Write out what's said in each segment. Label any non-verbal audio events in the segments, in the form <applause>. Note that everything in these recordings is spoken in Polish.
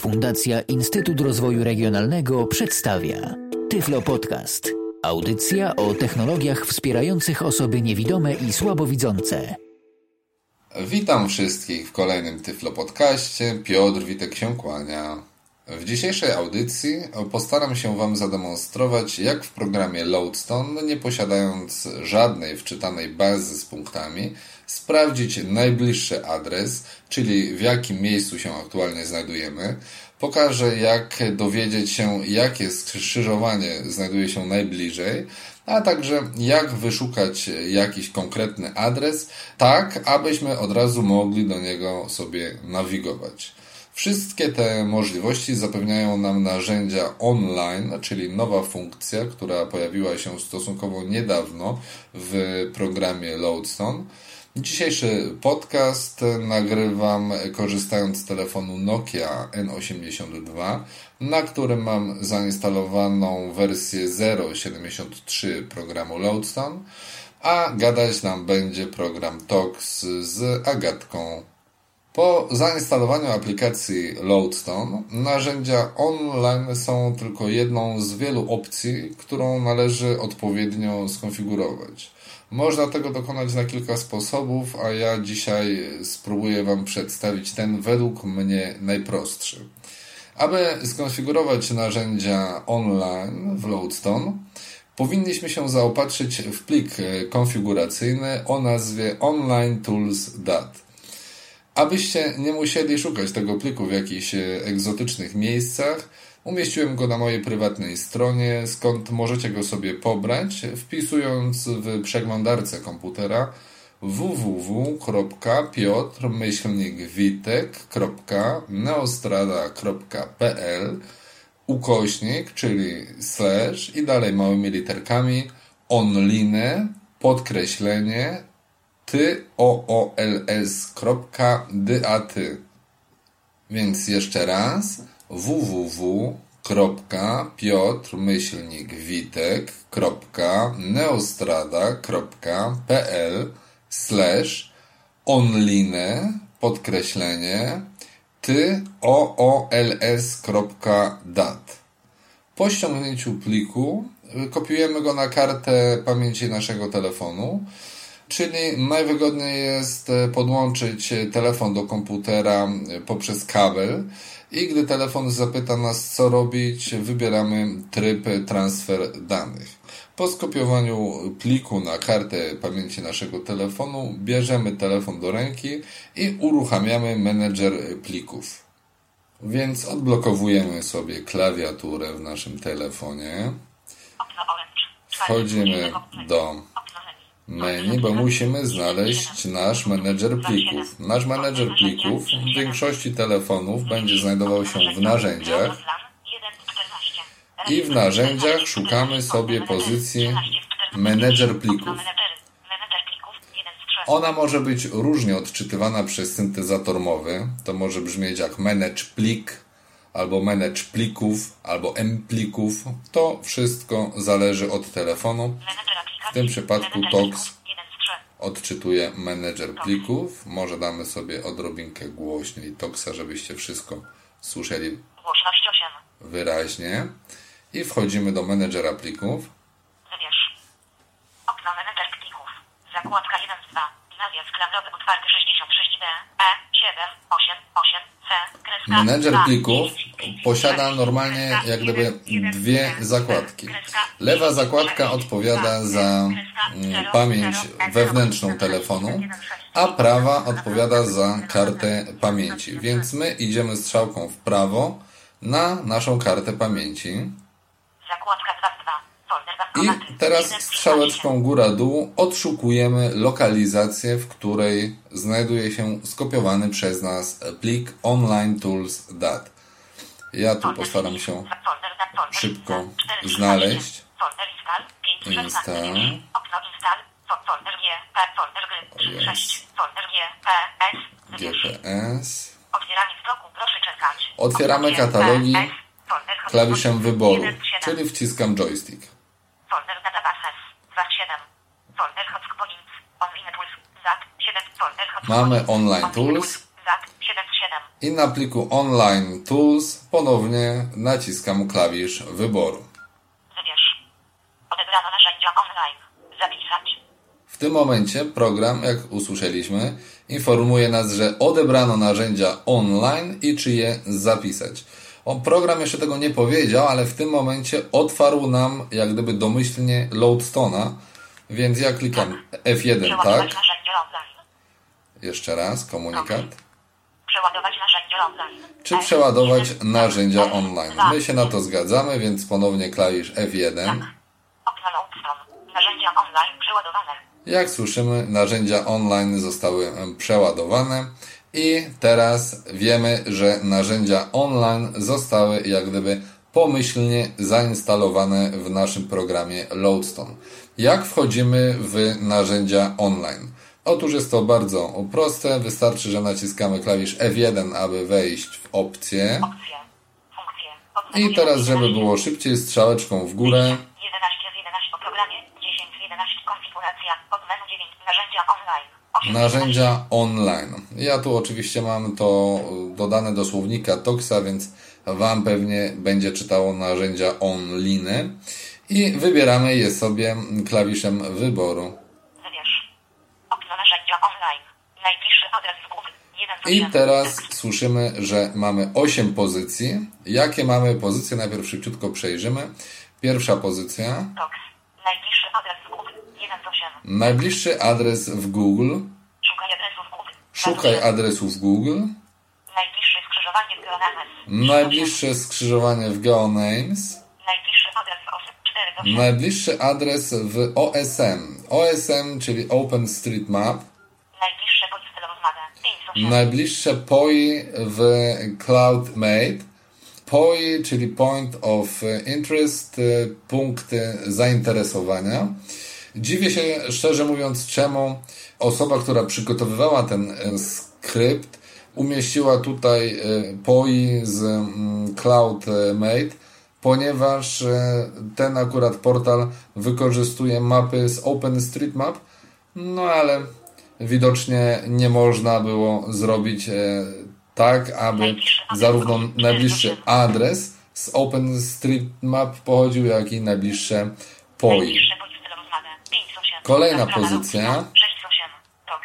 Fundacja Instytut Rozwoju Regionalnego przedstawia Tyflo Podcast. Audycja o technologiach wspierających osoby niewidome i słabowidzące. Witam wszystkich w kolejnym Tyflo Podcaście. Piotr Witek się kłania. W dzisiejszej audycji postaram się Wam zademonstrować, jak w programie Loadstone, nie posiadając żadnej wczytanej bazy z punktami, sprawdzić najbliższy adres, czyli w jakim miejscu się aktualnie znajdujemy. Pokażę, jak dowiedzieć się, jakie skrzyżowanie znajduje się najbliżej, a także jak wyszukać jakiś konkretny adres, tak abyśmy od razu mogli do niego sobie nawigować. Wszystkie te możliwości zapewniają nam narzędzia online, czyli nowa funkcja, która pojawiła się stosunkowo niedawno w programie Loadstone. Dzisiejszy podcast nagrywam korzystając z telefonu Nokia N82, na którym mam zainstalowaną wersję 0.73 programu Loadstone, a gadać nam będzie program TOX z Agatką po zainstalowaniu aplikacji Loadstone, narzędzia online są tylko jedną z wielu opcji, którą należy odpowiednio skonfigurować. Można tego dokonać na kilka sposobów, a ja dzisiaj spróbuję Wam przedstawić ten według mnie najprostszy. Aby skonfigurować narzędzia online w Loadstone, powinniśmy się zaopatrzyć w plik konfiguracyjny o nazwie onlinetools.dat. Abyście nie musieli szukać tego pliku w jakichś egzotycznych miejscach, umieściłem go na mojej prywatnej stronie, skąd możecie go sobie pobrać, wpisując w przeglądarce komputera www.piotrmyślnikwitek.neostrada.pl ukośnik, czyli slash i dalej małymi literkami online, podkreślenie tools.dat. Więc jeszcze raz www.piotrmyślnikwitek.neostrada.pl slash online podkreślenie tools.dat. Po ściągnięciu pliku kopiujemy go na kartę pamięci naszego telefonu Czyli najwygodniej jest e, podłączyć e, telefon do komputera e, poprzez kabel i gdy telefon zapyta nas co robić, wybieramy tryb transfer danych. Po skopiowaniu pliku na kartę pamięci naszego telefonu bierzemy telefon do ręki i uruchamiamy menedżer plików. Więc odblokowujemy sobie klawiaturę w naszym telefonie. Wchodzimy do menu, bo musimy znaleźć nasz menedżer plików. Nasz menedżer plików w większości telefonów będzie znajdował się w narzędziach i w narzędziach szukamy sobie pozycji menedżer plików. Ona może być różnie odczytywana przez syntezator mowy. To może brzmieć jak manage plik, albo manage plików, albo m plików. To wszystko zależy od telefonu. W tym przypadku TOX odczytuje menedżer plików. Może damy sobie odrobinkę głośniej TOXa, żebyście wszystko słyszeli wyraźnie. I wchodzimy do menedżera plików. Wybierz. Okno menedżer plików. Zakładka 1 z 2. Nawias klamrowy otwarty 66D. E 7 8 8 C. Menedżer plików posiada normalnie jak gdyby dwie zakładki. Lewa zakładka odpowiada za pamięć wewnętrzną telefonu, a prawa odpowiada za kartę pamięci. Więc my idziemy strzałką w prawo na naszą kartę pamięci. I teraz strzałeczką góra-dół odszukujemy lokalizację, w której znajduje się skopiowany przez nas plik online tools.dat. Ja tu postaram się szybko znaleźć. Install. GPS. Otwieramy katalogi klawiszem wyboru, czyli wciskam joystick. Mamy online tools. I na pliku Online Tools ponownie naciskam klawisz wyboru. Wybierz. Odebrano narzędzia online. Zapisać. W tym momencie program, jak usłyszeliśmy, informuje nas, że odebrano narzędzia online i czy je zapisać. On program jeszcze tego nie powiedział, ale w tym momencie otwarł nam jak gdyby domyślnie Loadstone'a, więc ja klikam F1, Przeładować tak? online. Jeszcze raz, komunikat. Przeładować narzędzie online. Czy przeładować narzędzia online? dwa. My się na to zgadzamy, więc ponownie klawisz F1. Okno Loadstone. Narzędzia online przeładowane. Jak słyszymy, narzędzia online zostały przeładowane i teraz wiemy, że narzędzia online zostały jak gdyby pomyślnie zainstalowane w naszym programie Loadstone. Jak wchodzimy w narzędzia online? Otóż jest to bardzo proste, wystarczy, że naciskamy klawisz F1, aby wejść w. Okno I teraz, żeby 11, było szybciej, strzałeczką w górę 11 z 11 o programie. 10 z 11 konfiguracja. Pod menu 9 narzędzia online. 8 z Narzędzia online. Ja tu oczywiście mam to dodane do słownika Toxa, więc Wam pewnie będzie czytało narzędzia online. I wybieramy je sobie klawiszem wyboru. Wybierz. Okno narzędzia online. Najbliższy adres w Google. 1 z I 8. teraz słyszymy, że mamy 8 pozycji. Jakie mamy pozycje? Najpierw szybciutko przejrzymy. Pierwsza pozycja. Tox. Najbliższy adres w. 1 z 8. Najbliższy adres w Google. Szukaj adresu w Google. Szukaj adresów Google. Najbliższe skrzyżowanie w GeoNames. Najbliższe skrzyżowanie w GeoNames. Najbliższy adres w OSM 4 z 8. Najbliższy adres w OSM. Czyli OpenStreetMap. Najbliższe boiste rozmawę. 5 z 8. Najbliższe POI w CloudMate. POI, czyli Point of Interest, y, punkt zainteresowania. Dziwię się, szczerze mówiąc, czemu osoba, która przygotowywała ten y, skrypt, umieściła tutaj y, POI z mm, CloudMate, ponieważ y, ten akurat portal wykorzystuje mapy z OpenStreetMap, no ale widocznie nie można było zrobić e, tak, aby zarówno najbliższy adres z OpenStreetMap pochodził, jak i najbliższe POI. Najbliższe boiste rozmawę. 5 z 8. Kolejna pozycja. Loadstone, 6 z 8. Tox.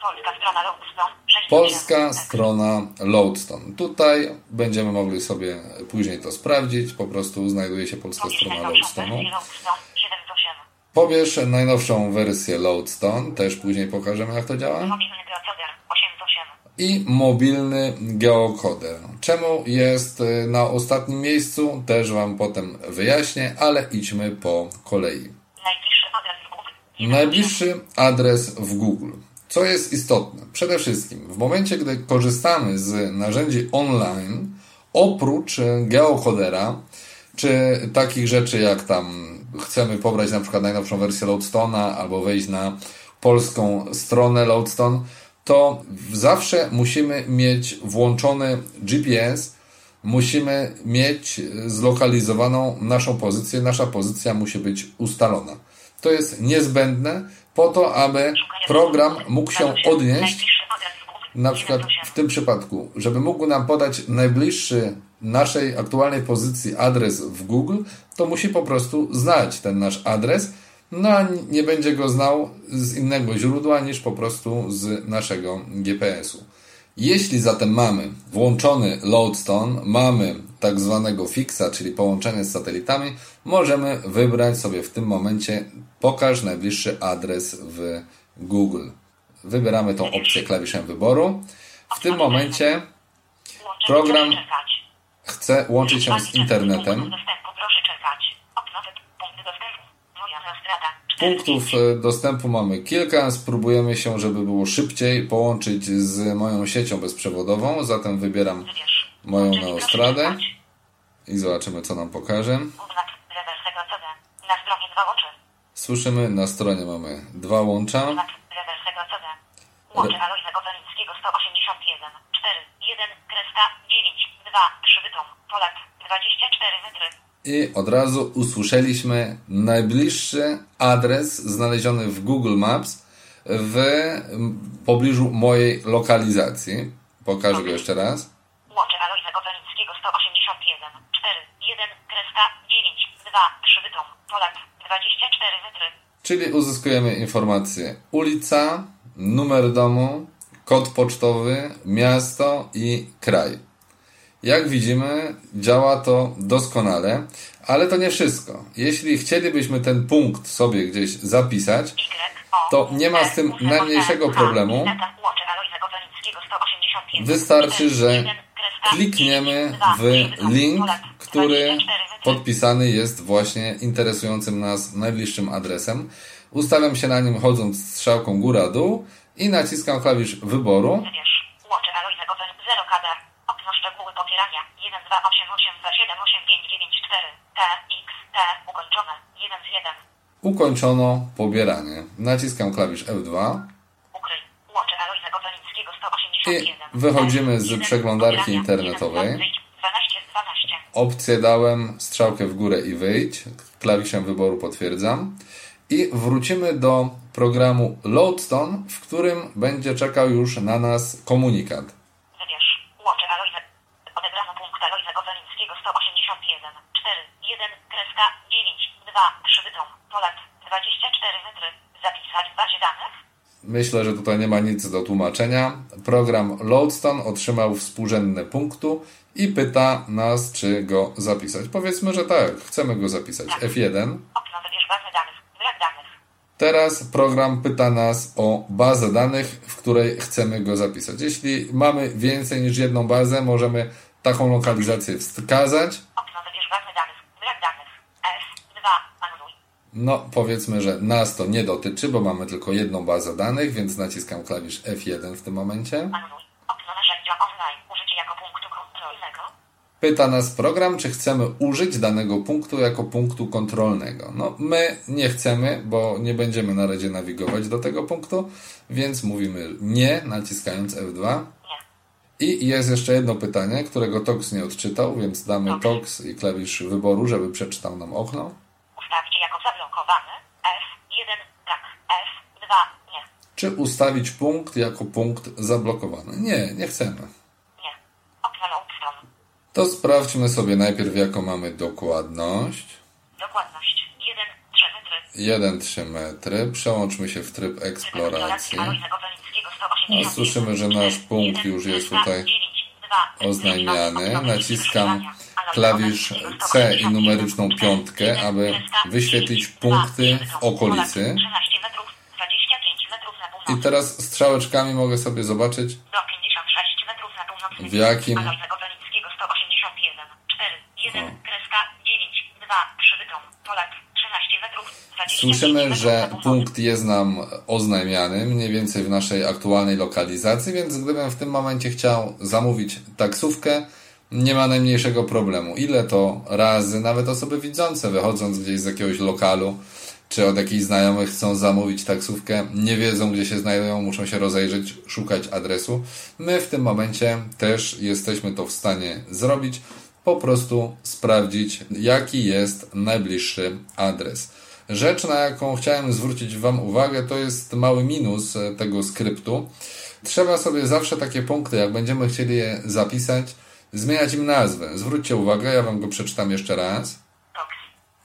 Polska strona Loadstone. 6 z 8. Polska strona Loadstone. Tutaj będziemy mogli sobie później to sprawdzić. Po prostu znajduje się polska strona Loadstone. 7 z 8. Pobierz najnowszą wersję Loadstone. Też później pokażemy, jak to działa. Mobilny proceder. 8 z 8. i mobilny geokoder. Czemu jest y, na ostatnim miejscu, też Wam potem wyjaśnię, ale idźmy po kolei. Najbliższy adres w Google. 1 z 8. Najbliższy adres w Google. Co jest istotne? Przede wszystkim, w momencie, gdy korzystamy z narzędzi online, oprócz y, geokodera, czy takich rzeczy jak tam chcemy pobrać na przykład najnowszą wersję Loadstone'a albo wejść na polską stronę Loadstone, to zawsze musimy mieć włączony GPS, musimy mieć zlokalizowaną naszą pozycję, nasza pozycja musi być ustalona. To jest niezbędne po to, aby program mógł się odnieść na 1 z przykład 8. w tym przypadku, żeby mógł nam podać najbliższy naszej aktualnej pozycji adres w Google, to musi po prostu znać ten nasz adres, no a nie będzie go znał z innego źródła niż po prostu z naszego GPS-u. Jeśli zatem mamy włączony Loadstone, mamy tak zwanego fixa, czyli połączenie z satelitami, możemy wybrać sobie w tym momencie pokaż najbliższy adres w Google. Wybieramy tą opcję klawiszem wyboru. W tym momencie program chce łączyć się z internetem. Punkt dostępu. Proszę czekać. Okno wy- Punkt dostępu. Moja autostrada. 4 z Punktów 5. e, dostępu mamy kilka. Spróbujemy się, żeby było szybciej, połączyć z moją siecią bezprzewodową. Zatem wybieram moją neostradę. I zobaczymy, co nam pokaże. Słyszymy, na stronie mamy dwa łącza. Znak rewersego CD. Łącze Alojzego Welińskiego 181 4 1 kreska 9 2 przybytom Polak 24 metry. I od razu usłyszeliśmy najbliższy adres znaleziony w Google Maps w pobliżu mojej lokalizacji. Pokażę go jeszcze raz. 1, kreska 9, 2, przybytom, Poland, 24 metry. Czyli uzyskujemy informację ulica, numer domu, kod pocztowy, miasto i kraj. Jak widzimy, działa to doskonale, ale to nie wszystko. Jeśli chcielibyśmy ten punkt sobie gdzieś zapisać, Y, To nie ma z tym najmniejszego problemu. Data, Łocze, Alojza Gowalińskiego, 181. Wystarczy, że 1, kreska, klikniemy 2, w link, który 24 metry. podpisany jest właśnie interesującym nas najbliższym adresem. Ustawiam się na nim chodząc strzałką góra-dół i naciskam klawisz wyboru. Wybierz. Łocze, Alojza Gowal, 0 KD. Okno szczegóły pobierania. 1, 2, 8, 8, 2, 7, 8, 5, 9, 4. T, X, T, ukończone. 1 z 1. Ukończono pobieranie. Naciskam klawisz F2 Ukryj. Łocze, Alojza Gowalińskiego, i 181. wychodzimy z T, 1, przeglądarki internetowej. Opcję dałem strzałkę w górę i wyjdź. Klawiszem wyboru potwierdzam. I wrócimy do programu Loadstone, w którym będzie czekał już na nas komunikat. Wybierz. Łocze, Alojza. Odebrano punkt Alojza Gowalińskiego, 181. 4, 1, kreska, 9, 2, przybytom. Poland, 24 metry. Zapisać w bazie danych. Myślę, że tutaj nie ma nic do tłumaczenia. Program Loadstone otrzymał współrzędne punktu i pyta nas, czy go zapisać. Powiedzmy, że tak, chcemy go zapisać. F1. Danych. Brak danych. Teraz program pyta nas o bazę danych, w której chcemy go zapisać. Jeśli mamy więcej niż jedną bazę, możemy taką lokalizację wskazać. Okno wybierz bazę danych. Brak danych. S2. Anuluj. No, powiedzmy, że nas to nie dotyczy, bo mamy tylko jedną bazę danych, więc naciskam klawisz F1 w tym momencie. Pyta nas program, czy chcemy użyć danego punktu jako punktu kontrolnego. No, my nie chcemy, bo nie będziemy na razie nawigować do tego punktu, więc mówimy nie, naciskając F2. Nie. I jest jeszcze jedno pytanie, którego Tox nie odczytał, więc damy Tox i klawisz wyboru, żeby przeczytał nam okno. Zablokowany. S1. Tak. S2. Nie. Czy ustawić punkt jako punkt zablokowany? Nie, nie chcemy. Nie. Okno Loadstone. To sprawdźmy sobie najpierw, jaką mamy dokładność. Dokładność. 1, 3 metry. 1,3 metry. Przełączmy się w tryb eksploracji. No, 181. słyszymy, że nasz punkt już jest tutaj oznajmiany. Naciskam klawisz C i numeryczną piątkę, aby wyświetlić punkty w okolicy. I teraz strzałeczkami mogę sobie zobaczyć, Do 56 metrów na północ. W jakim- Alojza Gowalińskiego 181. 4, 1, kreska, 9, 2, przybytom. Poland 13 metrów. 25 Słyszymy, że punkt jest nam oznajmiany mniej więcej w naszej aktualnej lokalizacji, więc gdybym w tym momencie chciał zamówić taksówkę, nie ma najmniejszego problemu. Ile to razy, nawet osoby widzące, wychodząc gdzieś z jakiegoś lokalu, czy od jakichś znajomych chcą zamówić taksówkę, nie wiedzą gdzie się znajdują, muszą się rozejrzeć, szukać adresu. My w tym momencie też jesteśmy to w stanie zrobić, po prostu sprawdzić, jaki jest najbliższy adres. Rzecz, na jaką chciałem zwrócić Wam uwagę, to jest mały minus e, tego skryptu. Trzeba sobie zawsze takie punkty, jak będziemy chcieli je zapisać, zmieniać im nazwę. Zwróćcie uwagę, ja Wam go przeczytam jeszcze raz. Toks.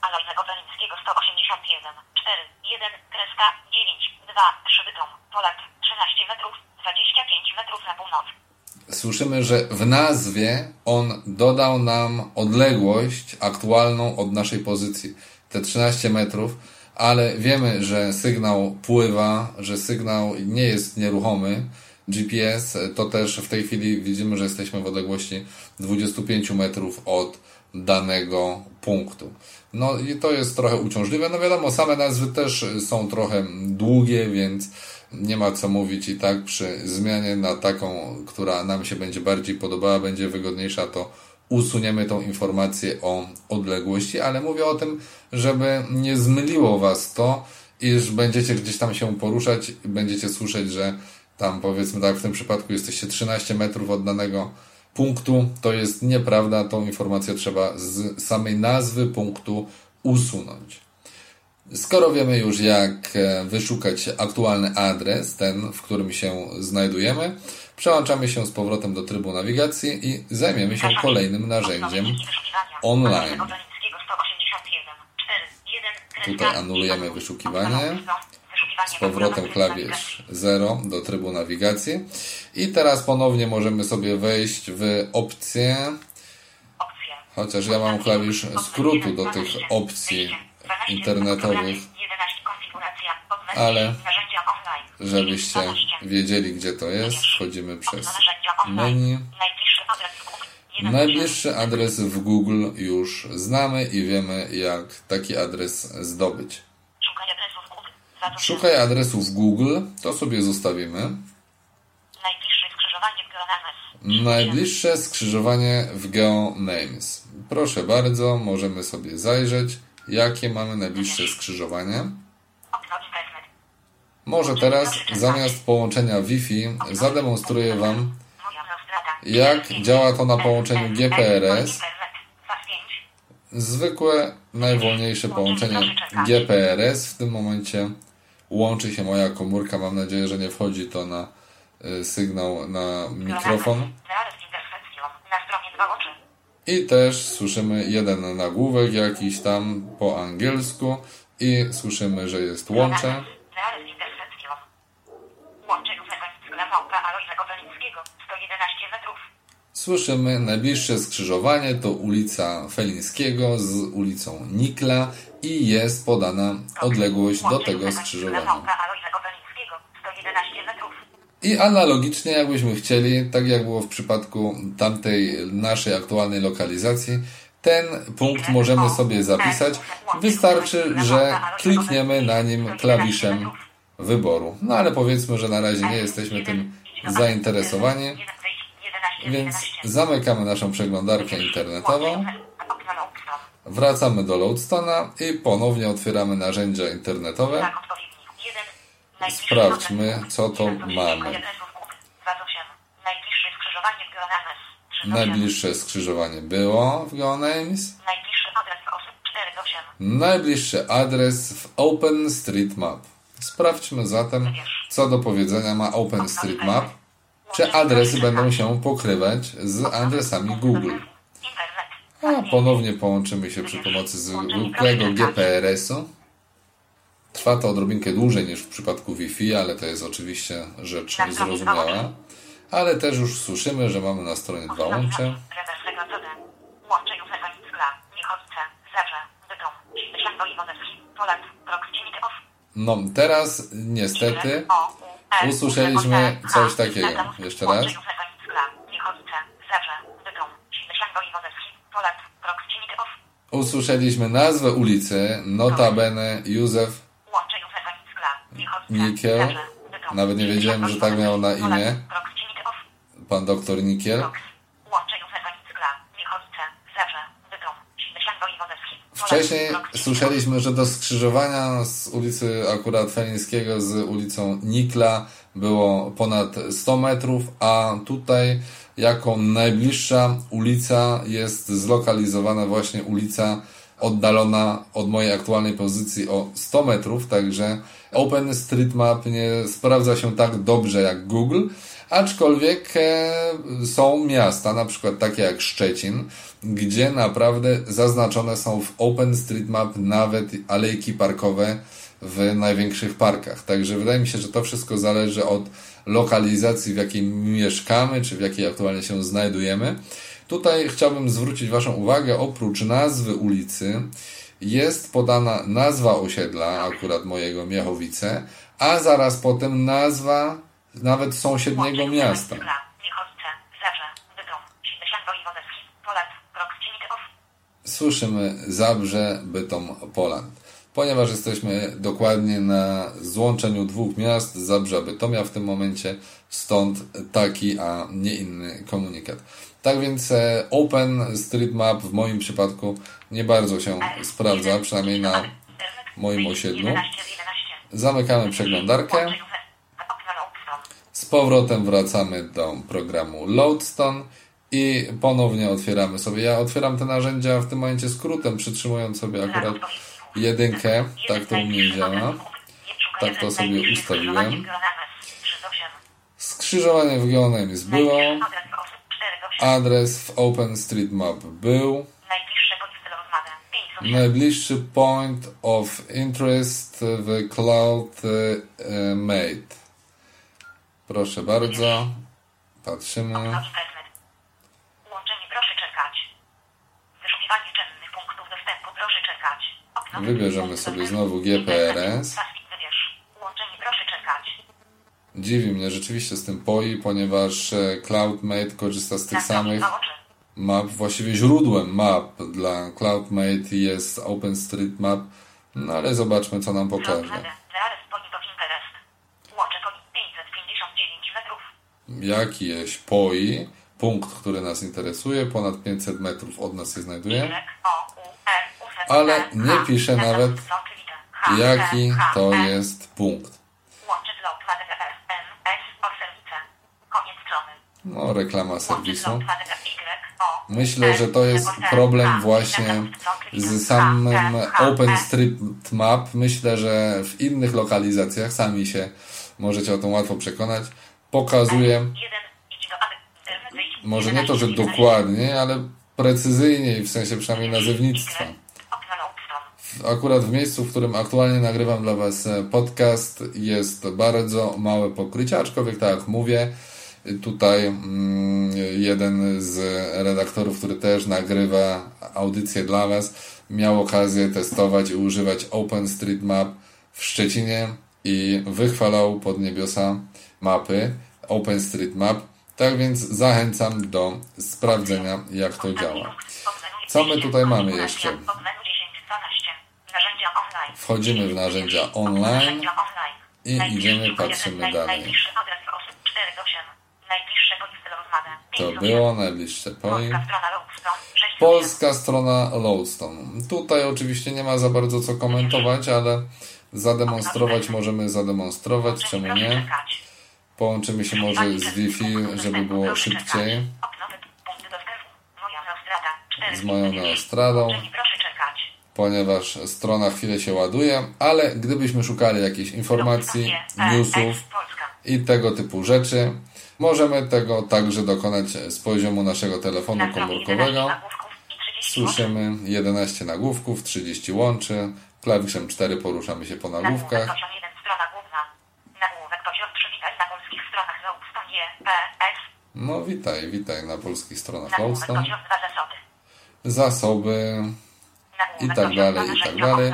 Alojza Gowalińskiego 181. 4, 1, kreska, 9, 2, przybytom. Poland 13 metrów. 25 metrów na północ. Słyszymy, że w nazwie on dodał nam odległość aktualną od naszej pozycji, te 13 metrów, ale wiemy, że sygnał pływa, że sygnał nie jest nieruchomy. GPS to też w tej chwili widzimy, że jesteśmy w odległości 25 metrów od danego punktu. No i to jest trochę uciążliwe. No wiadomo, same nazwy też są trochę długie, więc nie ma co mówić i tak przy zmianie na taką, która nam się będzie bardziej podobała, będzie wygodniejsza, to usuniemy tą informację o odległości, ale mówię o tym, żeby nie zmyliło Was to, iż będziecie gdzieś tam się poruszać i będziecie słyszeć, że tam powiedzmy tak w tym przypadku jesteście 13 metrów od danego punktu, to jest nieprawda, tą informację trzeba z samej nazwy punktu usunąć. Skoro wiemy już, jak e, wyszukać aktualny adres, ten, w którym się znajdujemy, przełączamy się z powrotem do trybu nawigacji i zajmiemy się kolejnym narzędziem online. Tutaj anulujemy wyszukiwanie. Z powrotem klawisz 0 do trybu nawigacji. I teraz ponownie możemy sobie wejść w opcje. Chociaż ja mam klawisz skrótu do tych opcji internetowych, ale żebyście wiedzieli, gdzie to jest, wchodzimy przez menu. Najbliższy adres w Google już znamy i wiemy, jak taki adres zdobyć. Szukaj adresów w Google, to sobie zostawimy. Najbliższe skrzyżowanie w GeoNames. Najbliższe skrzyżowanie w GeoNames. Proszę bardzo, możemy sobie zajrzeć, jakie mamy najbliższe skrzyżowanie. Może teraz zamiast połączenia Wi-Fi zademonstruję Wam, jak działa to na połączeniu GPRS. Internet. Faz 5. Zwykłe, najwolniejsze połączenie GPRS. W tym momencie łączy się moja komórka. Mam nadzieję, że nie wchodzi to na y, sygnał na mikrofon. I też słyszymy jeden nagłówek jakiś tam po angielsku i słyszymy, że jest łącze. Reales intersekcją. Łącze Józefa Małpa Alojza Kowalińskiego. 111 metrów. Słyszymy najbliższe skrzyżowanie to ulica Felińskiego z ulicą Nikla i jest podana odległość do tego skrzyżowania. Małpa Alojza Kowalińskiego. 111 metrów. I analogicznie, jakbyśmy chcieli, tak jak było w przypadku tamtej naszej aktualnej lokalizacji, ten punkt możemy sobie zapisać. Wystarczy, że klikniemy na nim klawiszem wyboru. No ale powiedzmy, że na razie nie jesteśmy tym zainteresowani, więc zamykamy naszą przeglądarkę internetową. Wracamy do Loadstona i ponownie otwieramy narzędzia internetowe. Sprawdźmy, co to mamy. Najbliższe skrzyżowanie było w GeoNames. Najbliższy adres osób 4 do 8. Najbliższy adres w OpenStreetMap. Sprawdźmy zatem, co do powiedzenia ma OpenStreetMap. Czy adresy będą się pokrywać z adresami Google? A ponownie połączymy się przy pomocy zwykłego GPRS-u. Trwa to odrobinkę dłużej niż w przypadku Wi-Fi, ale to jest oczywiście rzecz zrozumiała. Ale też już słyszymy, że mamy na stronie dwa łącze. No teraz niestety usłyszeliśmy coś takiego. Jeszcze raz. Łącze Józefa Skla. Niechowice. Zabrze. Bytom. Śląsko i Wodewski. Poland. Proximity off. Usłyszeliśmy nazwę ulicy, notabene Józef. Nikiel. Nawet nie wiedziałem, że tak miał na imię. Pan doktor Nikiel. Wcześniej słyszeliśmy, że do skrzyżowania z ulicy akurat Felińskiego z ulicą Nikla było ponad 100 metrów, a tutaj jako najbliższa ulica jest zlokalizowana właśnie ulica oddalona od mojej aktualnej pozycji o 100 metrów, także OpenStreetMap nie sprawdza się tak dobrze jak Google, aczkolwiek e, są miasta, na przykład takie jak Szczecin, gdzie naprawdę zaznaczone są w OpenStreetMap nawet alejki parkowe w największych parkach. Także wydaje mi się, że to wszystko zależy od lokalizacji, w jakiej mieszkamy, czy w jakiej aktualnie się znajdujemy. Tutaj chciałbym zwrócić Waszą uwagę, oprócz nazwy ulicy, jest podana nazwa osiedla, akurat mojego Miechowice, a zaraz potem nazwa nawet sąsiedniego miasta. Słyszymy Zabrze, Bytom, Poland. Ponieważ jesteśmy dokładnie na złączeniu dwóch miast, Zabrza, Bytomia w tym momencie, stąd taki, a nie inny komunikat. Tak więc e, OpenStreetMap w moim przypadku nie bardzo się sprawdza, przynajmniej na moim osiedlu. 11 z 11. Zamykamy przeglądarkę. Z powrotem wracamy do programu Loadstone i ponownie otwieramy sobie. Ja otwieram te narzędzia w tym momencie skrótem, przytrzymując sobie akurat jedynkę, tak to u mnie działa. Tak to sobie ustawiłem. Skrzyżowanie w Geonemis było. Adres w OpenStreetMap był. Najbliższy point of interest w Cloud e. Proszę bardzo. Patrzymy. Łączenie proszę czekać. Wyszukiwanie czynnych punktów dostępu proszę czekać. Okno. Wybierzemy sobie znowu GPRS. Dziwi mnie rzeczywiście z tym POI, ponieważ e, CloudMate korzysta z tych samych map. Właściwie źródłem map dla CloudMate jest OpenStreetMap. No ale zobaczmy, co nam pokaże. Reales point of interest. Łącze koni 559 metrów. Jakieś POI, punkt, który nas interesuje, ponad 500 metrów od nas się znajduje. Ale nie pisze nawet, Jaki to jest punkt. No, reklama serwisu. Y, Myślę, że to jest problem właśnie z samym OpenStreetMap. Myślę, że w innych lokalizacjach sami się możecie o tym łatwo przekonać. Pokazuje, może nie to, że dokładnie, ale precyzyjniej, w sensie przynajmniej nazewnictwa. Akurat w miejscu, w którym aktualnie nagrywam dla Was e, podcast, jest bardzo małe pokrycie, aczkolwiek tak jak mówię, tutaj mm, jeden z redaktorów, który też nagrywa audycję dla Was, miał okazję testować i używać OpenStreetMap w Szczecinie i wychwalał pod niebiosa mapy OpenStreetMap. Tak więc zachęcam do sprawdzenia, jak to działa. Co my tutaj mamy jeszcze? Od menu 10, 12. Narzędzia online. Wchodzimy w narzędzia online i idziemy, patrzymy dalej. Najbliższy adres osób 4 do 8. Najbliższe bądź rozmawę. To było najbliższe POI. Polska strona Lodestone. 6 Polska strona Lodestone. Tutaj oczywiście nie ma za bardzo co komentować, ale zademonstrować możemy zademonstrować, czemu nie? Połączymy się może z Wi-Fi, żeby było szybciej z moją neostradą. Ponieważ strona chwilę się ładuje, ale gdybyśmy szukali jakichś informacji, newsów Polska. i tego typu rzeczy, możemy tego także dokonać z poziomu naszego telefonu komórkowego. Słyszymy 11 nagłówków, 30 łączy, klawiszem 4 poruszamy się po nagłówkach. Poziom 1, strona główna. Nagłówek poziom przywitaj na polskich stronach Lodestone J, P, S. No witaj, witaj na polskich stronach 2 zasoby. Zasoby i tak dalej, i tak dalej.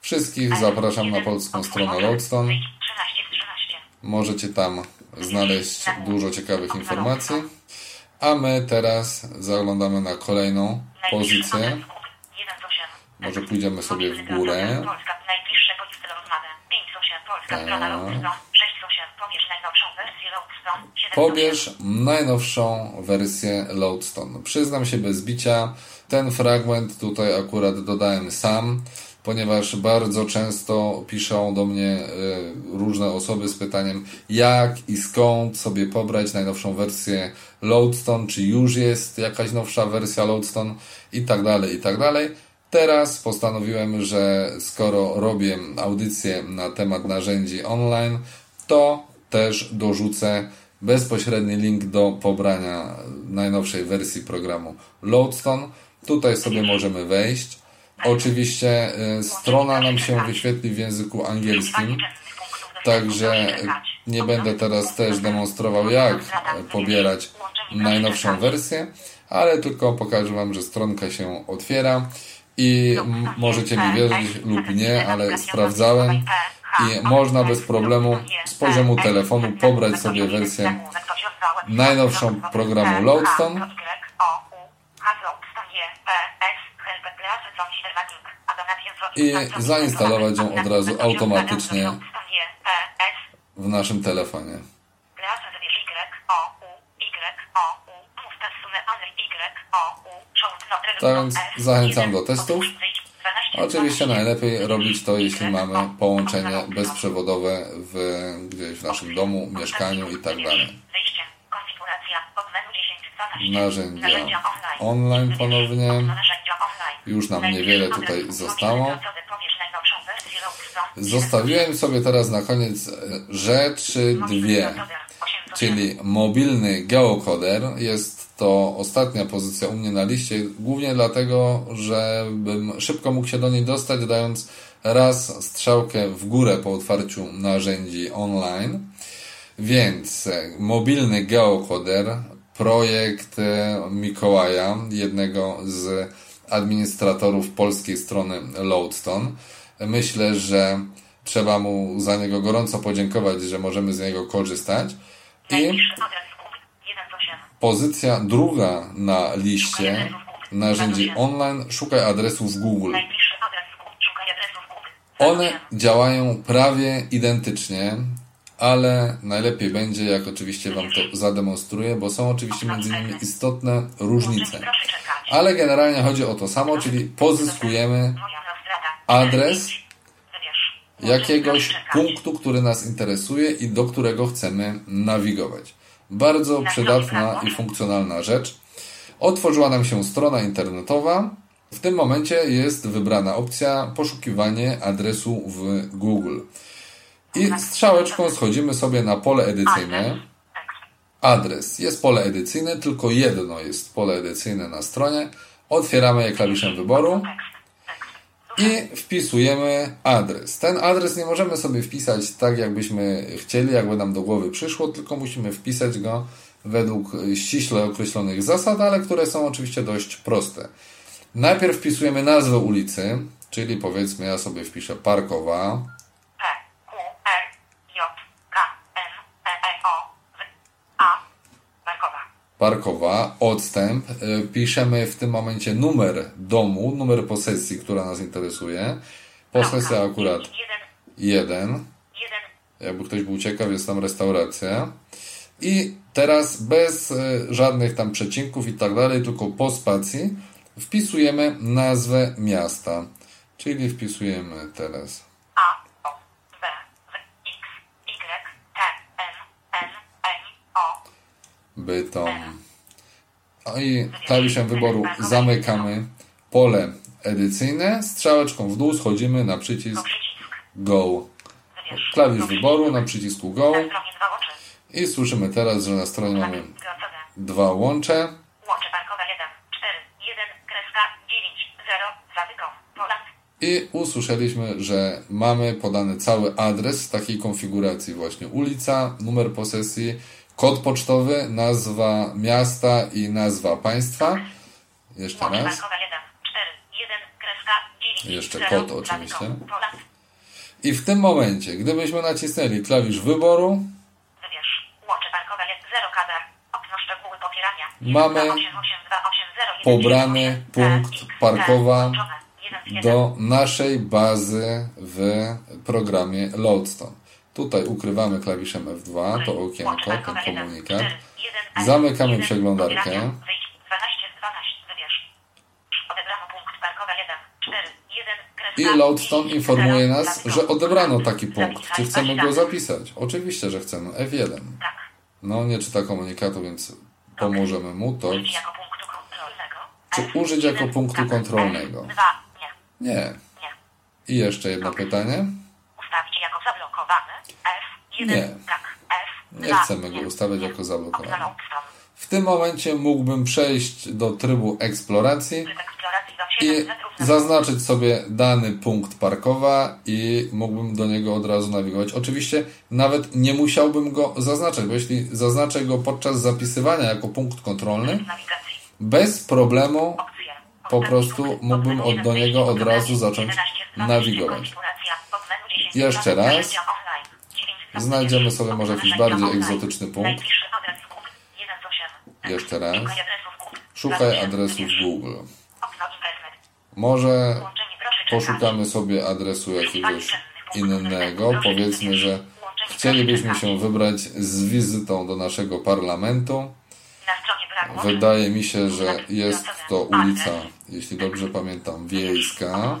Wszystkich zapraszam na polską stronę Lodestone. 13 z 13. Możecie tam znaleźć dużo ciekawych informacji. A my teraz zaglądamy na kolejną pozycję. 1 z 8. Może pójdziemy sobie w górę. Polska, najbliższe bądź styl rozmawę. 5 z 8. Polska Tak. strona Lodestone. 6 z 8. Pobierz najnowszą wersję Lodestone. 7 z 8. Pobierz najnowszą wersję Lodestone. Przyznam się bez bicia, ten fragment tutaj akurat dodałem sam, ponieważ bardzo często piszą do mnie y, różne osoby z pytaniem, jak i skąd sobie pobrać najnowszą wersję Lodestone, czy już jest jakaś nowsza wersja Lodestone i tak dalej, i tak dalej. Teraz postanowiłem, że skoro robię audycję na temat narzędzi online, to też dorzucę bezpośredni link do pobrania najnowszej wersji programu Loadstone. Tutaj sobie możemy wejść. Oczywiście y, strona nam się wyświetli w języku angielskim, także nie będę teraz też demonstrował jak pobierać najnowszą wersję, ale tylko pokażę Wam, że stronka się otwiera i możecie mi wierzyć lub nie, ale sprawdzałem i można bez problemu z poziomu telefonu pobrać sobie wersję najnowszą programu Loadstone i zainstalować ją od razu automatycznie w naszym telefonie. Tak więc zachęcam do testów. Oczywiście najlepiej robić to, jeśli mamy połączenie bezprzewodowe w, gdzieś w naszym domu, mieszkaniu i dalej. Wyjście. Konfiguracja. Pod menu 10 12. Narzędzia online ponownie. Już nam niewiele tutaj zostało. Zostawiłem sobie teraz na koniec e, rzeczy dwie. Czyli mobilny geokoder jest to ostatnia pozycja u mnie na liście, głównie dlatego, żebym szybko mógł się do niej dostać, dając raz strzałkę w górę po otwarciu narzędzi online. Więc e, mobilny geokoder, projekt e, Mikołaja, jednego z administratorów polskiej strony Loadstone. Myślę, że trzeba mu za niego gorąco podziękować, że możemy z niego korzystać. I pozycja druga na liście narzędzi online. Szukaj adresów Google. One działają prawie identycznie, ale najlepiej będzie, jak oczywiście Wam to zademonstruję, bo są oczywiście między nimi istotne różnice. Ale generalnie chodzi o to samo, czyli pozyskujemy adres jakiegoś punktu, który nas interesuje i do którego chcemy nawigować. Bardzo przydatna i funkcjonalna rzecz. Otworzyła nam się strona internetowa. W tym momencie jest wybrana opcja poszukiwanie adresu w Google. I strzałeczką schodzimy sobie na pole edycyjne. Adres. Jest pole edycyjne, tylko jedno jest pole edycyjne na stronie. Otwieramy je klawiszem wyboru i wpisujemy adres. Ten adres nie możemy sobie wpisać tak, jakbyśmy chcieli, jakby nam do głowy przyszło, tylko musimy wpisać go według ściśle określonych zasad, ale które są oczywiście dość proste. Najpierw wpisujemy nazwę ulicy, czyli powiedzmy ja sobie wpiszę Parkowa. P, Q, R, J, K, N, E, E, O, W, A, Markowa. Parkowa, odstęp. Y, Piszemy w tym momencie numer domu, numer posesji, która nas interesuje. Posesja akurat Jeden, 1. jeden, Jakby ktoś był ciekaw, jest tam restauracja. I teraz bez y, żadnych tam przecinków i tak dalej, tylko po spacji wpisujemy nazwę miasta. Czyli wpisujemy teraz Bytom. No i klawiszem wyboru zamykamy pole edycyjne. Strzałeczką w dół schodzimy na przycisk Go. Klawisz wyboru na przycisku Go. I słyszymy teraz, że na stronie mamy dwa łącze. Łącze bankowe 1, 4, 1, kreska, 9, 0, zatyką, Poland. I usłyszeliśmy, że mamy podany cały adres w takiej konfiguracji właśnie ulica, numer posesji, kod pocztowy, nazwa miasta i nazwa państwa. Jeszcze raz. bankowe 1, 4, 1, kreska, 9, Jeszcze 0, kod oczywiście. I w tym momencie, gdybyśmy nacisnęli klawisz wyboru, Wybierz. Łącze bankowe 0 KD. Okno szczegóły popierania. Mamy 1288280 pobrany punkt parkowa do do naszej bazy w programie Loadstone. Tutaj ukrywamy klawiszem F2, to okienko, ten komunikat. Zamykamy przeglądarkę. Wyjdź 12 z 12. Wybierz. Odebrano punkt parkowa 1 4 1 kreska I Loadstone 9, informuje 0, nas, że odebrano taki punkt. Czy chcemy go zapisać? Oczywiście, że chcemy. F1. Tak. No, nie czyta komunikatu, więc pomożemy mu. To. Czy użyć jako 1, punktu kontrolnego? F, 2 nie. nie. Nie. I jeszcze jedno pytanie. Ustawić jako zablokowany. F1 Nie. tak. F Nie chcemy go ustawiać jako zablokowany. W tym momencie mógłbym przejść do trybu eksploracji i 7 metrów na zaznaczyć sobie dany punkt parkowa i mógłbym do niego od razu nawigować. Oczywiście nawet nie musiałbym go zaznaczać, bo jeśli zaznaczę go podczas zapisywania jako punkt kontrolny, bez problemu po prostu mógłbym od do 11, niego od razu zacząć 11, 12, nawigować. Konfiguracja, podmenu 10, Jeszcze raz. online, 9, Znajdziemy sobie może jakiś bardziej egzotyczny punkt. Najbliższy adres Google, 1 z 8. Jeszcze raz. Szukaj adresów Google. Adresów Wybierz. Google. Może poszukamy sobie adresu jakiegoś innego. Powiedzmy, że chcielibyśmy się wybrać z wizytą do naszego parlamentu. Wydaje mi się, że jest to ulica, jeśli dobrze pamiętam, wiejska.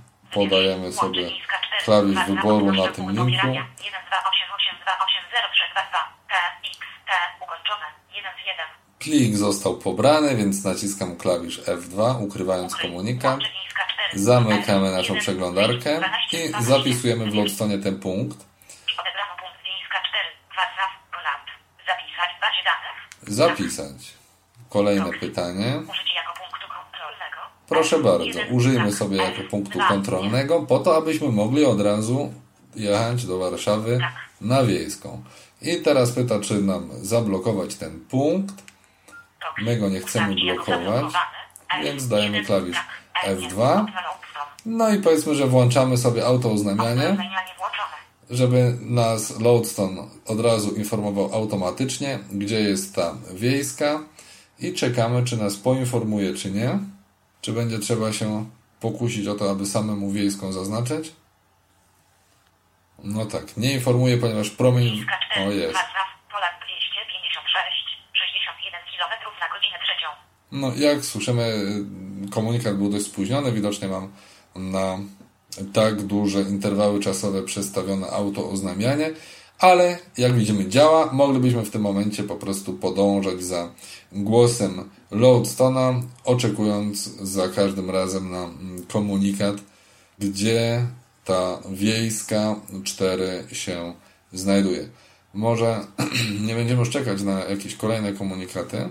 podajemy sobie Wiejska 4, klawisz wyboru na tym linku. pobierania. 12882803322 T, X, T, ukończone. 1 z 1. Plik został pobrany, więc naciskam klawisz F2, ukrywając komunikat. Łącze Wiejska 4, Zamykamy naszą 1, przeglądarkę 12, i 12, zapisujemy w loadstone ten punkt. Odebrano punkt Wiejska 4 Warszaw. Poland. Zapisać w bazie danych. Zapisać. Kolejne pytanie. Użycie jako punktu kontrolnego. Proszę bardzo, użyjmy tak, sobie jako punktu kontrolnego, po to, abyśmy mogli od razu jechać do Warszawy na Wiejską. I teraz pyta, czy nam zablokować ten punkt. My go nie chcemy blokować, więc dajemy klawisz tak, F, F2. odwalał stron. No i powiedzmy, że włączamy sobie autouznamianie, żeby nas Loadstone od razu informował automatycznie, gdzie jest ta wiejska i czekamy, czy nas poinformuje, czy nie. Czy będzie trzeba się pokusić o to, aby samemu wiejską zaznaczyć? No tak, nie informuje, ponieważ promień... Wiejska 4 O jest. Warszaw. Poland 256. 61 km na godzinę trzecią. No, jak słyszymy, komunikat był dość spóźniony. Widocznie mam na tak duże interwały czasowe przestawione autooznamianie, ale jak widzimy działa. Moglibyśmy w tym momencie po prostu podążać za głosem Loadstona, oczekując za każdym razem na mm, komunikat, gdzie ta wiejska 4 się znajduje. Może <clears throat> nie będziemy już czekać na jakieś kolejne komunikaty.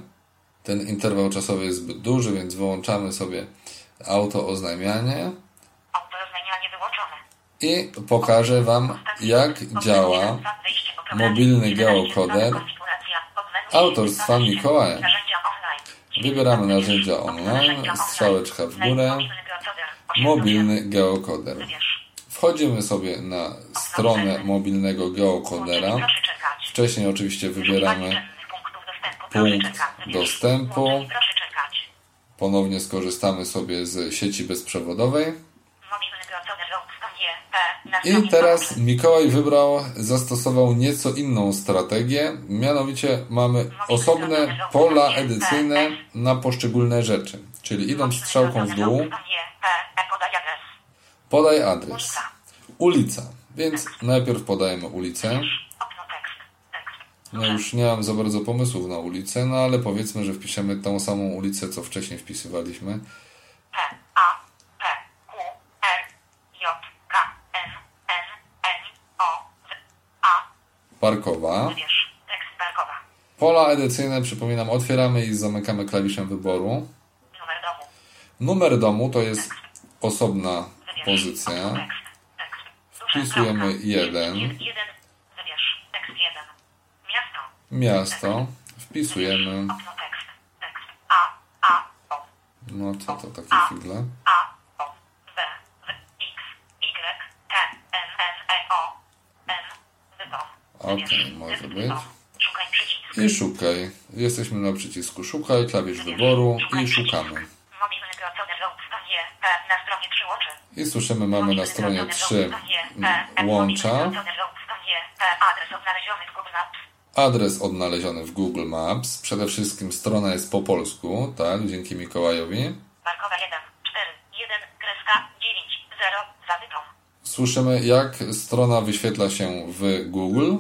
Ten interwał czasowy jest zbyt duży, więc wyłączamy sobie autooznajmianie Autorozumienie wyłączone. i pokażę Wam, jak działa mobilny geokoder autorstwa Mikołaja. Wybieramy narzędzia online, strzałeczka w górę, mobilny geokoder. Wchodzimy sobie na stronę mobilnego geokodera. Wcześniej oczywiście wybieramy punkt dostępu. Ponownie skorzystamy sobie z sieci bezprzewodowej. Mobilny geokoder Loadstone G, P, na I teraz. Mikołaj wybrał, zastosował nieco inną strategię. Mianowicie mamy osobne pola edycyjne na poszczególne rzeczy. Czyli idąc strzałką w dół, P, E, podaj adres. Ulica. Więc najpierw podajemy ulicę. No już nie mam za bardzo pomysłów na ulicę, no ale powiedzmy, że wpiszemy tą samą ulicę, co wcześniej wpisywaliśmy. Parkowa. wybierz. Tekst parkowa. Pola edycyjne, przypominam, otwieramy i zamykamy klawiszem wyboru. Numer domu. Numer domu to jest osobna Wybierz. pozycja. Tekst. Tekst. Duża Wpisujemy jeden. Jeden. Wybierz. Tekst jeden. Miasto. Miasto. Wpisujemy. No co to takie figle? Okej, Wybierz. może być. I szukaj. Jesteśmy na przycisku szukaj, klawisz wyboru i szukamy. Mobilny geocoder Loadstone G, P, na stronie 3 łączy. I słyszymy, mamy na stronie 3 łącza. Adres odnaleziony w Google Maps. Przede wszystkim strona jest po polsku, tak, dzięki Mikołajowi. Bankowa 1, 4, 1, kreska, 9, 0, zabytom. Słyszymy, jak strona wyświetla się w Google.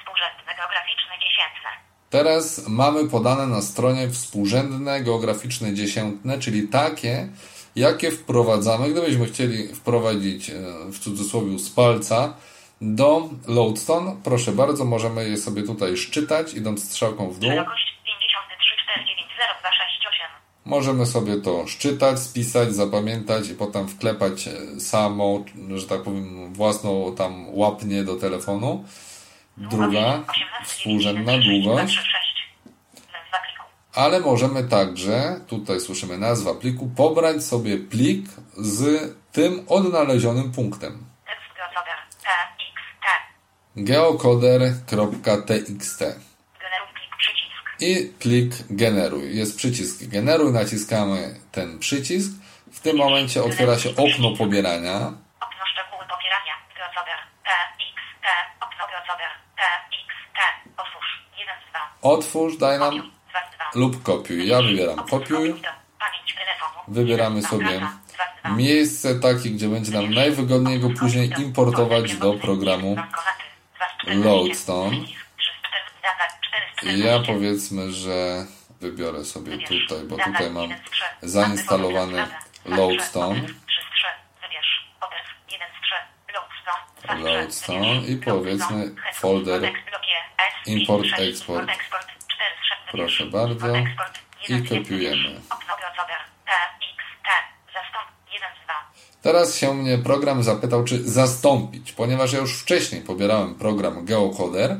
Współrzędne geograficzne dziesiętne. Teraz mamy podane na stronie współrzędne geograficzne dziesiętne, czyli takie, jakie wprowadzamy, gdybyśmy chcieli wprowadzić e, w cudzysłowie z palca do Loadstone. Proszę bardzo, możemy je sobie tutaj szczytać, idąc strzałką w dół. Szerokość 534900268. Możemy sobie to szczytać, spisać, zapamiętać i potem wklepać e, samą, że tak powiem, własną tam łapnię do telefonu. Druga, współrzędna długość. Ale możemy także, tutaj słyszymy nazwa pliku, pobrać sobie plik z tym odnalezionym punktem. Geocoder.txt. i plik generuj. Jest przycisk generuj, naciskamy ten przycisk. W tym momencie otwiera się okno pobierania. Okno szczegóły pobierania. Okno. Otwórz. 1 z 2. Otwórz, daj nam Kopiuj. 2 z 2. lub kopiuj. Ja wybieram kopiuj. Wybieramy sobie miejsce takie, gdzie będzie nam najwygodniej go później importować do programu Loadstone. Ja powiedzmy, że wybiorę sobie tutaj, bo tutaj mam zainstalowany Loadstone. Loadstone i powiedzmy folder import, export. Proszę bardzo. I kopiujemy. Teraz się mnie program zapytał, czy zastąpić. Ponieważ ja już wcześniej pobierałem program GeoCoder,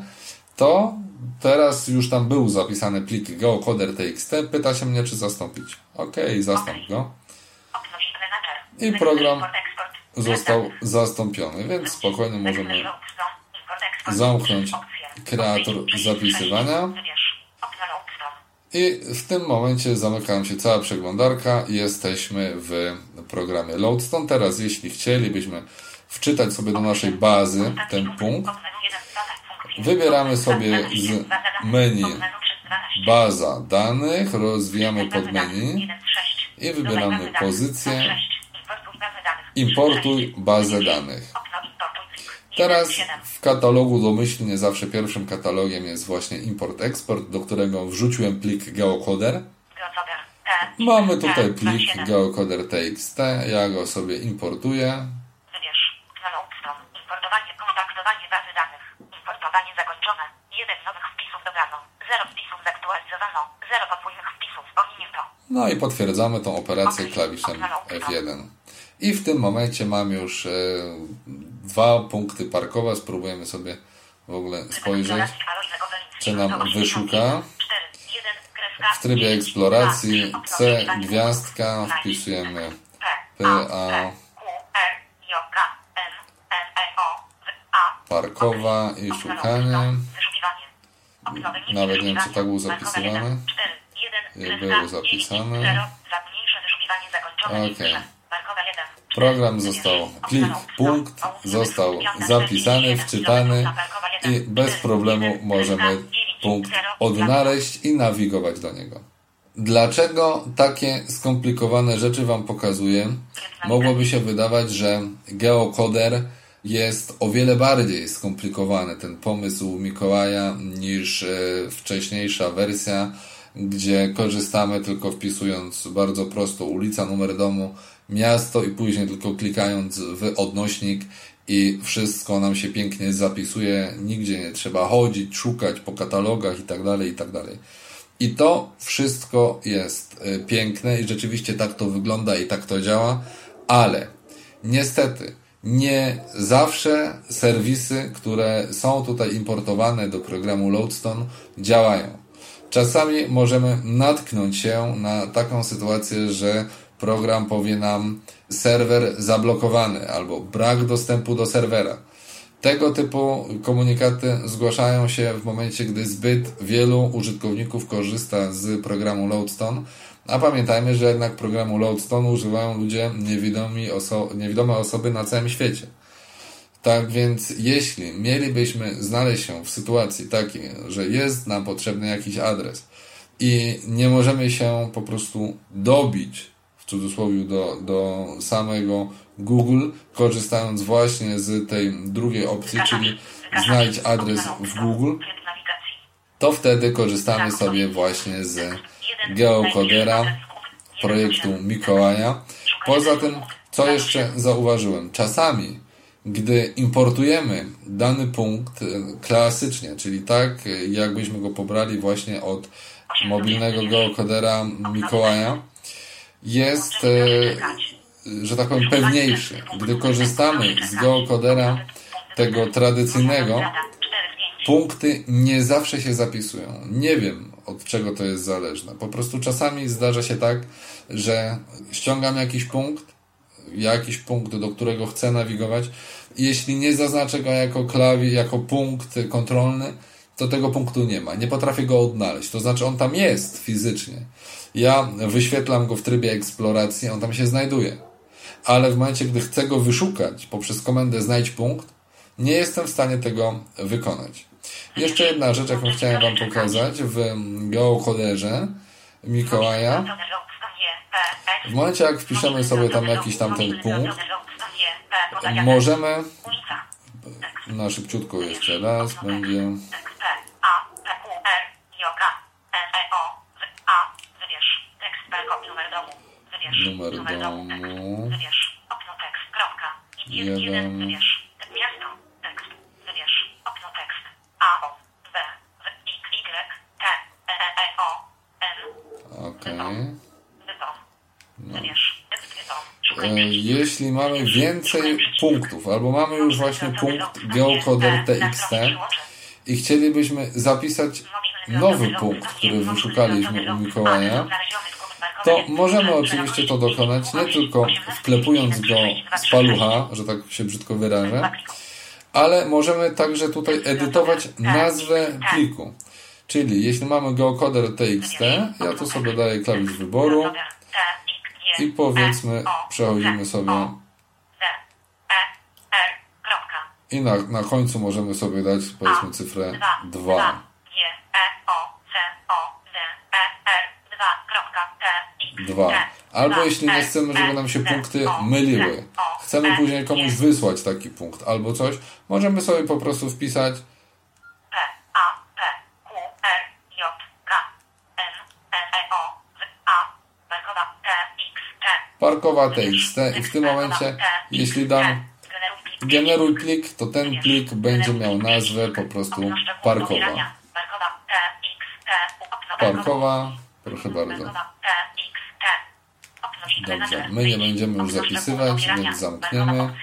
to teraz już tam był zapisany plik geocoder.txt. Pyta się mnie, czy zastąpić. Ok, zastąp go. I program został zastąpiony, więc spokojnie możemy zamknąć kreator zapisywania. I w tym momencie zamyka się cała przeglądarka i jesteśmy w programie Loadstone. Teraz jeśli chcielibyśmy wczytać sobie do naszej bazy ten punkt, wybieramy sobie z menu baza danych, rozwijamy pod menu i wybieramy pozycję. Importuj bazę danych. Teraz w katalogu domyślnie zawsze pierwszym katalogiem jest właśnie import-export, do którego wrzuciłem plik geocoder. Mamy tutaj plik geocoder.txt, ja go sobie importuję. Wybierz. Loadstone. Importowanie, kontaktowanie bazy danych. Zakończone. Jeden nowych wpisów dodano. Zero wpisów zaktualizowano. Zero podwójnych wpisów. Pominięto. No i potwierdzamy tą operację klawiszem F1. I w tym momencie mam już e, dwa punkty parkowe. Spróbujemy sobie w ogóle spojrzeć, czy nam wyszuka. W trybie eksploracji C gwiazdka wpisujemy P, parkowa i szukanie. Nawet nie wiem, czy tak było zapisywane. Nie było zapisane. Ok. Program został, plik, punkt został zapisany, wczytany i bez problemu możemy punkt odnaleźć i nawigować do niego. Dlaczego takie skomplikowane rzeczy Wam pokazuję? Mogłoby się wydawać, że geocoder jest o wiele bardziej skomplikowany, ten pomysł Mikołaja, niż wcześniejsza wersja, gdzie korzystamy tylko wpisując bardzo prosto ulica, numer domu, miasto i później tylko klikając w odnośnik i wszystko nam się pięknie zapisuje, nigdzie nie trzeba chodzić, szukać po katalogach i tak dalej, i tak. I to wszystko jest piękne i rzeczywiście tak to wygląda i tak to działa, ale niestety nie zawsze serwisy, które są tutaj importowane do programu Loadstone działają. Czasami możemy natknąć się na taką sytuację, że program powie nam serwer zablokowany albo brak dostępu do serwera. Tego typu komunikaty zgłaszają się w momencie, gdy zbyt wielu użytkowników korzysta z programu Loadstone, a pamiętajmy, że jednak programu Loadstone używają ludzie niewidomi oso niewidome osoby na całym świecie. Tak więc jeśli mielibyśmy znaleźć się w sytuacji takiej, że jest nam potrzebny jakiś adres i nie możemy się po prostu dobić w cudzysłowie do, do samego Google, korzystając właśnie z tej drugiej opcji, czyli znajdź adres w Google, to wtedy korzystamy sobie właśnie z geocodera projektu Mikołaja. Poza tym, co jeszcze zauważyłem? Czasami, gdy importujemy dany punkt klasycznie, czyli tak, jakbyśmy go pobrali właśnie od mobilnego geocodera Mikołaja, jest, że tak powiem, pewniejszy. Gdy korzystamy z geocodera tego tradycyjnego, punkty nie zawsze się zapisują. Nie wiem, od czego to jest zależne. Po prostu czasami zdarza się tak, że ściągam jakiś punkt, jakiś punkt, do którego chcę nawigować. Jeśli nie zaznaczę go jako klawi, jako punkt kontrolny, to tego punktu nie ma. Nie potrafię go odnaleźć. To znaczy, on tam jest fizycznie. Ja wyświetlam go w trybie eksploracji, on tam się znajduje. ale w momencie, gdy chcę go wyszukać poprzez komendę znajdź punkt, nie jestem w stanie tego wykonać. Jeszcze jedna rzecz, jaką chciałem Wam pokazać w geokoderze Mikołaja. W momencie, jak wpiszemy sobie tam jakiś tam ten punkt, możemy na szybciutko jeszcze raz będzie numer domu. Jeden. miasto tekst wybierz okno tekst A O B W X Y T E E E O N Okej. tekst wypom E, szukaj przycisku. Jeśli mamy więcej punktów, albo mamy już właśnie punkt geocoder TXT i chcielibyśmy zapisać nowy punkt, który wyszukaliśmy u Mikołaja, to możemy oczywiście to dokonać nie tylko wklepując go z palucha, że tak się brzydko wyrażę, ale możemy także tutaj edytować nazwę pliku. Czyli jeśli mamy geocoder TXT, ja tu sobie daję klawisz wyboru i powiedzmy przechodzimy sobie i na, na końcu możemy sobie dać powiedzmy cyfrę 2. 2. Albo jeśli nie chcemy, żeby nam się punkty myliły, chcemy później komuś wysłać taki punkt albo coś, możemy sobie po prostu wpisać parkowa TXT i w tym momencie, jeśli dam generuj plik, to ten plik będzie miał nazwę po prostu parkowa. Parkowa, proszę bardzo. Dobrze, my nie będziemy już zapisywać, więc zamkniemy.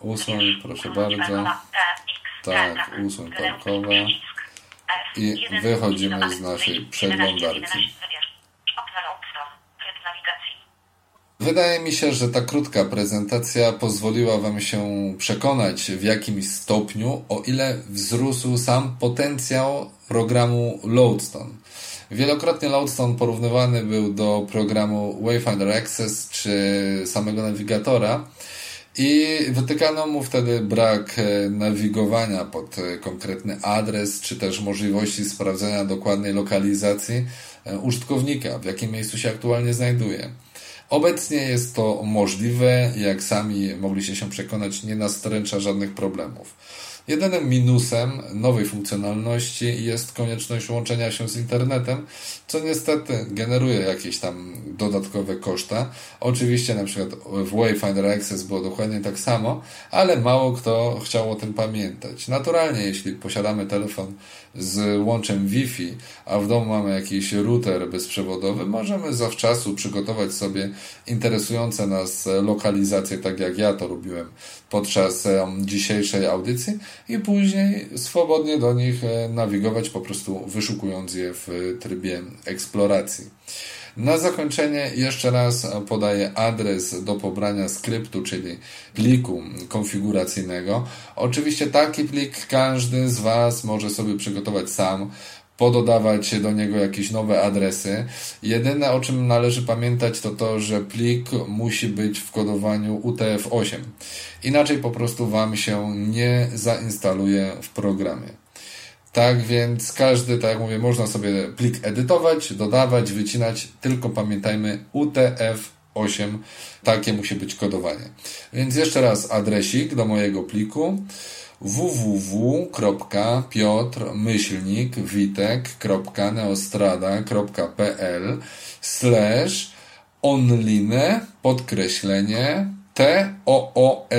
Usuń, proszę bardzo. Tak, usuń parkowa. I wychodzimy z naszej przeglądarki. Wydaje mi się, że ta krótka prezentacja pozwoliła Wam się przekonać w jakimś stopniu, o ile wzrósł sam potencjał programu Loadstone. Wielokrotnie Loadstone porównywany był do programu Wayfinder Access czy samego nawigatora i wytykano mu wtedy brak e, nawigowania pod e, konkretny adres, czy też możliwości sprawdzenia dokładnej lokalizacji e, użytkownika, w jakim miejscu się aktualnie znajduje. Obecnie jest to możliwe, jak sami mogliście się przekonać, nie nastręcza żadnych problemów. Jedynym minusem nowej funkcjonalności jest konieczność łączenia się z internetem, co niestety generuje jakieś tam dodatkowe koszta. Oczywiście na przykład w Wayfinder Access było dokładnie tak samo, ale mało kto chciał o tym pamiętać. Naturalnie, jeśli posiadamy telefon z łączem Wi-Fi, a w domu mamy jakiś router bezprzewodowy, możemy zawczasu przygotować sobie interesujące nas lokalizacje, tak jak ja to robiłem podczas dzisiejszej audycji i później swobodnie do nich e, nawigować, po prostu wyszukując je w trybie eksploracji. Na zakończenie jeszcze raz podaję adres do pobrania skryptu, czyli pliku konfiguracyjnego. Oczywiście taki plik każdy z Was może sobie przygotować sam pododawać do niego jakieś nowe adresy. Jedyne o czym należy pamiętać to to, że plik musi być w kodowaniu UTF-8. Inaczej po prostu Wam się nie zainstaluje w programie. Tak więc każdy, tak jak mówię, można sobie plik edytować, dodawać, wycinać, tylko pamiętajmy UTF-8, takie musi być kodowanie. Więc jeszcze raz adresik do mojego pliku www.piotr-witek.neostrada.pl slash online podkreślenie tools.dat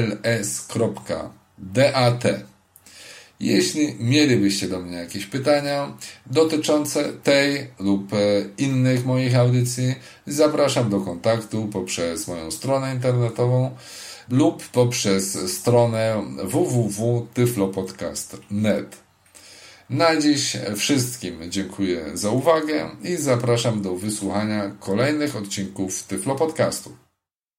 jeśli mielibyście do mnie jakieś pytania dotyczące tej lub innych moich audycji, zapraszam do kontaktu poprzez moją stronę internetową lub poprzez stronę www.tyflopodcast.net. Na dziś wszystkim dziękuję za uwagę i zapraszam do wysłuchania kolejnych odcinków Tyflo Podcastu.